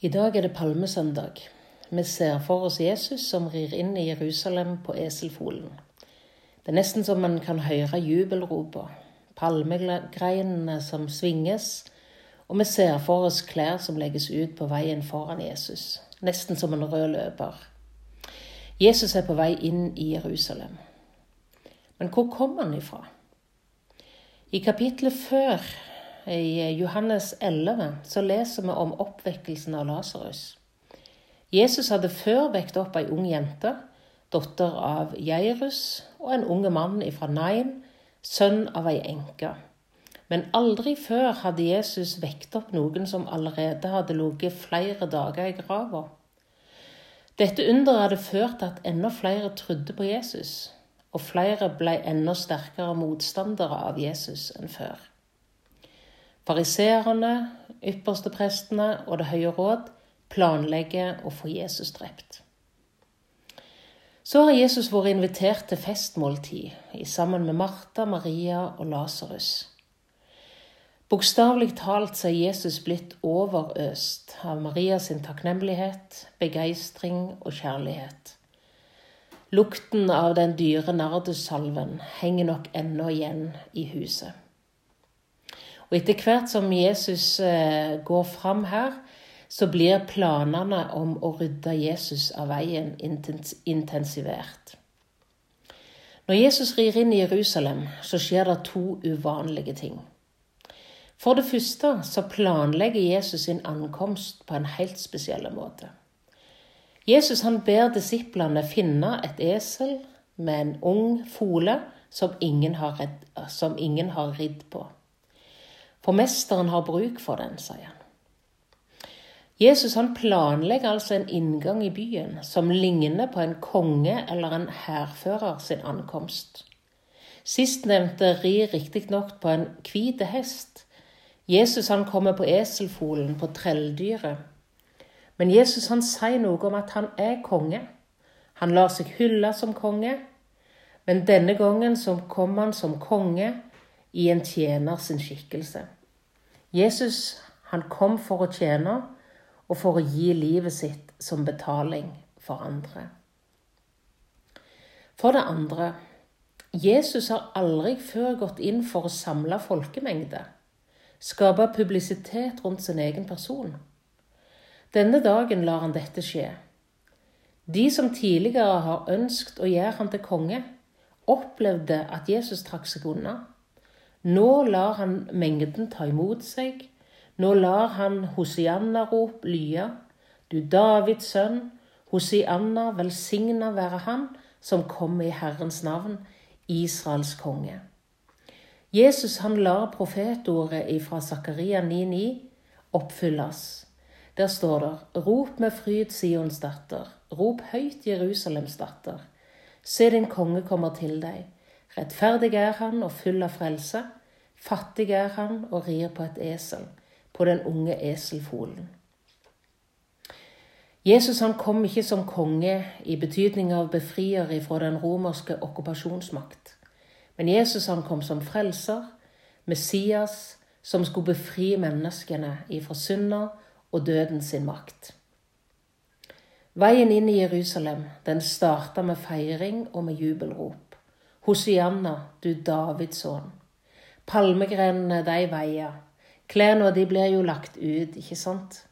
I dag er det palmesøndag. Vi ser for oss Jesus som rir inn i Jerusalem på eselfolen. Det er nesten som man kan høre jubelropa, palmegreinene som svinges, og vi ser for oss klær som legges ut på veien foran Jesus, nesten som en rød løper. Jesus er på vei inn i Jerusalem. Men hvor kom han ifra? I kapitlet før i Johannes 11 så leser vi om oppvekkelsen av Lasarus. Jesus hadde før vekt opp ei ung jente, datter av Jairus, og en unge mann fra Nain, sønn av ei enke. Men aldri før hadde Jesus vekt opp noen som allerede hadde ligget flere dager i grava. Dette underet hadde ført til at enda flere trodde på Jesus, og flere ble enda sterkere motstandere av Jesus enn før. Fariseerne, yppersteprestene og Det høye råd planlegger å få Jesus drept. Så har Jesus vært invitert til festmåltid sammen med Martha, Maria og Lasarus. Bokstavelig talt så er Jesus blitt overøst av Marias takknemlighet, begeistring og kjærlighet. Lukten av den dyre nardussalven henger nok ennå igjen i huset. Og etter hvert som Jesus eh, går fram her, så blir planene om å rydde Jesus av veien intensivert. Når Jesus rir inn i Jerusalem, så skjer det to uvanlige ting. For det første så planlegger Jesus sin ankomst på en helt spesiell måte. Jesus han ber disiplene finne et esel med en ung fole som ingen har, ridd på. For mesteren har bruk for den, sier han. Jesus han planlegger altså en inngang i byen som ligner på en konge eller en hærfører sin ankomst. Sistnevnte rir riktignok på en hvit hest. Jesus han kommer på eselfolen, på trelldyret. Men Jesus han sier noe om at han er konge. Han lar seg hylle som konge, men denne gangen så kom han som konge i en tjener sin skikkelse. Jesus han kom for å tjene og for å gi livet sitt som betaling for andre. For det andre Jesus har aldri før gått inn for å samle folkemengde, skape publisitet rundt sin egen person. Denne dagen lar han dette skje. De som tidligere har ønsket å gjøre han til konge, opplevde at Jesus trakk seg unna. Nå lar han mengden ta imot seg. Nå lar han Hosianna-rop lye. Du Davids sønn, Hosianna, velsigna være han som kommer i Herrens navn, Israels konge. Jesus han lar profetordet fra Zakaria 9,9 oppfylles. Der står det:" Rop med fryd, Sions datter. Rop høyt, Jerusalems datter. Se, din konge kommer til deg. Rettferdig er han og full av frelse. Fattig er han og rir på et esel, på den unge eselfolen. Jesus han kom ikke som konge i betydning av befrier fra den romerske okkupasjonsmakt. Men Jesus han kom som frelser, Messias, som skulle befri menneskene ifra synda og døden sin makt. Veien inn i Jerusalem den starta med feiring og med jubelrop. Hosianna, du Davids sønn. Palmegrenene, de veier. Klærne de blir jo lagt ut, ikke sant?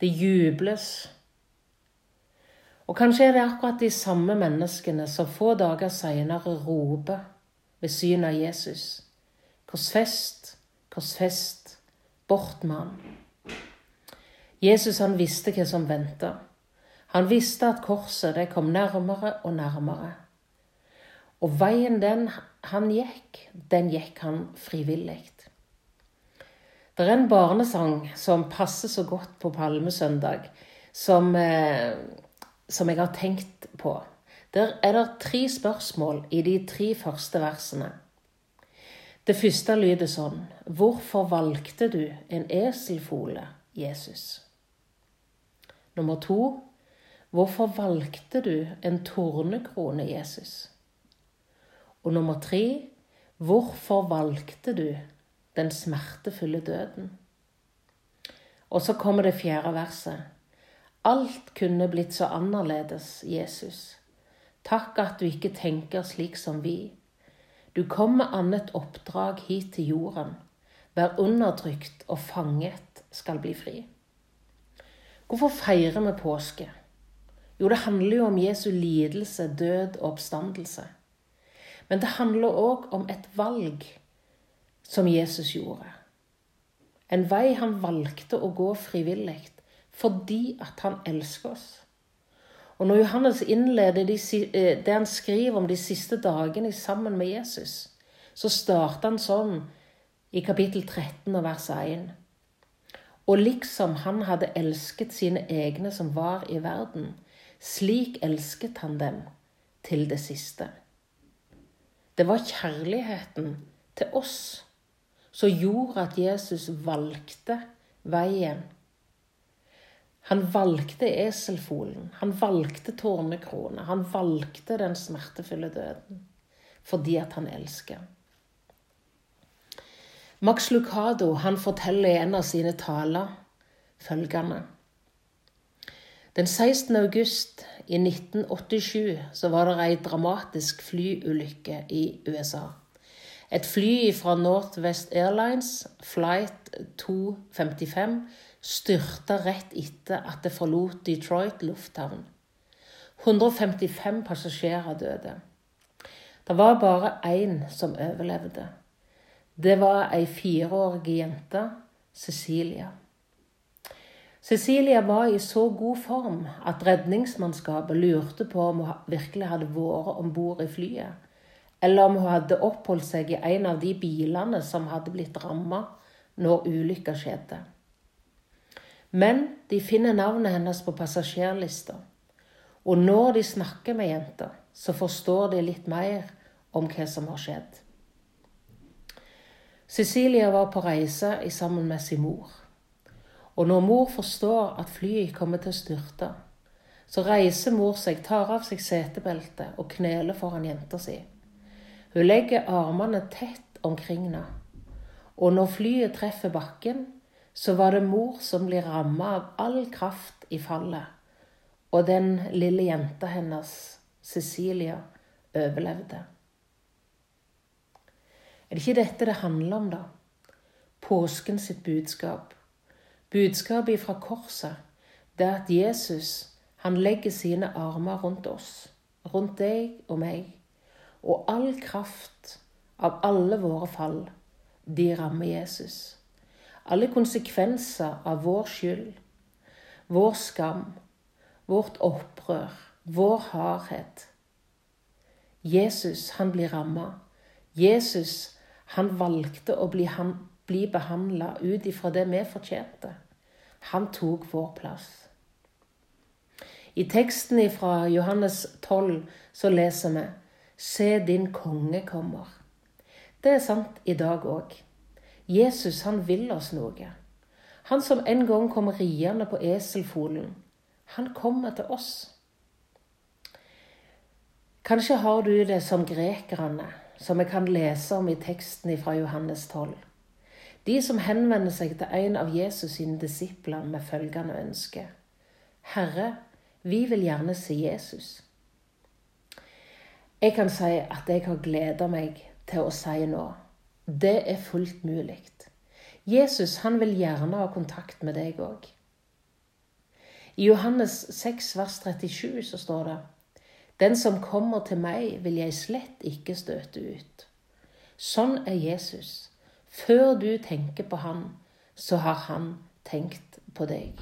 Det jubles. Og kanskje er det akkurat de samme menneskene som få dager seinere roper ved synet av Jesus. Korsfest, korsfest, bort med han. Jesus han visste hva som venta. Han visste at korset det kom nærmere og nærmere. Og veien den han gikk, den gikk han frivillig. Det er en barnesang som passer så godt på palmesøndag, som, eh, som jeg har tenkt på. Der er det tre spørsmål i de tre første versene. Det første lyder sånn Hvorfor valgte du en eselfole, Jesus? Nummer to Hvorfor valgte du en tornekrone, Jesus? Og nummer tre hvorfor valgte du den smertefulle døden? Og så kommer det fjerde verset. Alt kunne blitt så annerledes, Jesus. Takk at du ikke tenker slik som vi. Du kom med annet oppdrag hit til jorden. Vær undertrykt og fanget skal bli fri. Hvorfor feirer vi påske? Jo, det handler jo om Jesu lidelse, død og oppstandelse. Men det handler òg om et valg som Jesus gjorde. En vei han valgte å gå frivillig fordi at han elsker oss. Og når Johannes innleder de, eh, det han skriver om de siste dagene sammen med Jesus, så starter han sånn i kapittel 13 og vers 1. Og liksom han hadde elsket sine egne som var i verden, slik elsket han dem til det siste. Det var kjærligheten til oss som gjorde at Jesus valgte veien. Han valgte eselfolen, han valgte tårnekrona, han valgte den smertefulle døden fordi at han elsker. Max Lucado han forteller i en av sine taler følgende Den 16. august i 1987 så var det ei dramatisk flyulykke i USA. Et fly fra Northwest Airlines, flight 255, styrta rett etter at det forlot Detroit lufthavn. 155 passasjerer døde. Det var bare én som overlevde. Det var ei fireårig jente, Cecilia. Cecilia var i så god form at redningsmannskapet lurte på om hun virkelig hadde vært om bord i flyet eller om hun hadde oppholdt seg i en av de bilene som hadde blitt ramma når ulykka skjedde. Men de finner navnet hennes på passasjerlista, og når de snakker med jenta, så forstår de litt mer om hva som har skjedd. Cecilia var på reise sammen med sin mor. Og når mor forstår at flyet kommer til å styrte, så reiser mor seg, tar av seg setebeltet og kneler foran jenta si. Hun legger armene tett omkring henne. Og når flyet treffer bakken, så var det mor som blir ramma av all kraft i fallet. Og den lille jenta hennes, Cecilia, overlevde. Er det ikke dette det handler om, da? Påsken sitt budskap. Budskapet fra korset, det er at Jesus, han legger sine armer rundt oss, rundt deg og meg og all kraft av alle våre fall, de rammer Jesus. Alle konsekvenser av vår skyld, vår skam, vårt opprør, vår hardhet. Jesus, han blir ramma. Jesus, han valgte å bli, han, bli behandla ut ifra det vi fortjente. Han tok vår plass. I teksten fra Johannes 12 så leser vi Se, din konge kommer. Det er sant i dag òg. Jesus, han vil oss noe. Han som en gang kom riende på eselfolen, han kommer til oss. Kanskje har du det som grekerne, som vi kan lese om i teksten fra Johannes 12. De som henvender seg til en av Jesus sine disipler med følgende ønske. Herre, vi vil gjerne se Jesus. Jeg kan si at jeg har gleda meg til å si nå. Det er fullt mulig. Jesus han vil gjerne ha kontakt med deg òg. I Johannes 6, vers 37 så står det Den som kommer til meg, vil jeg slett ikke støte ut. Sånn er Jesus. Før du tenker på han, så har han tenkt på deg.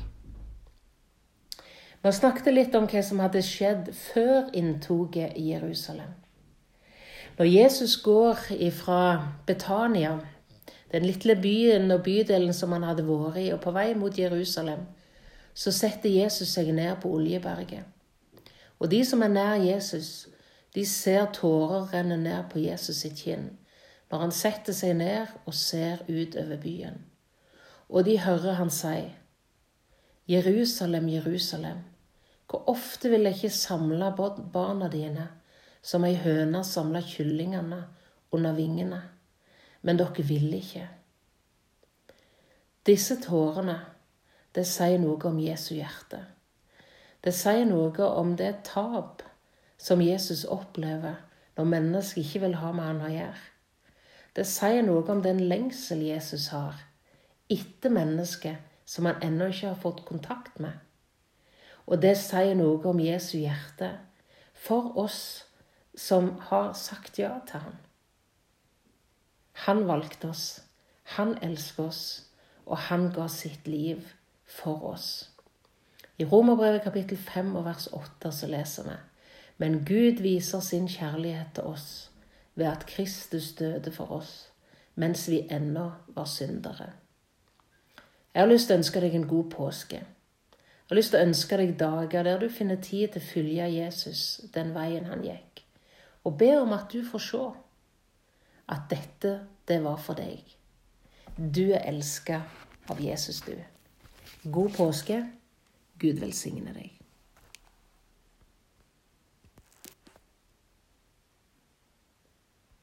Vi snakket litt om hva som hadde skjedd før inntoget i Jerusalem. Når Jesus går fra Betania, den lille byen og bydelen som han hadde vært i, og på vei mot Jerusalem, så setter Jesus seg ned på Oljeberget. Og de som er nær Jesus, de ser tårer renne ned på Jesus sitt kinn når han setter seg ned og ser ut over byen. Og de hører han si, Jerusalem, Jerusalem, hvor ofte vil jeg ikke samle barna dine som ei høne samler kyllingene under vingene, men dere vil ikke. Disse tårene, det sier noe om Jesu hjerte. Det sier noe om det tap som Jesus opplever når mennesker ikke vil ha med han å gjøre. Det sier noe om den lengsel Jesus har etter mennesket som han ennå ikke har fått kontakt med. Og det sier noe om Jesu hjerte for oss som har sagt ja til ham. Han valgte oss, han elsker oss, og han ga sitt liv for oss. I Romerbrevet kapittel 5 og vers 8 så leser vi Men Gud viser sin kjærlighet til oss ved at Kristus døde for oss mens vi ennå var syndere. Jeg har lyst til å ønske deg en god påske. Jeg har lyst til å ønske deg dager der du finner tid til å følge Jesus den veien han gikk, og be om at du får se at dette, det var for deg. Du er elska av Jesus, du. God påske. Gud velsigne deg.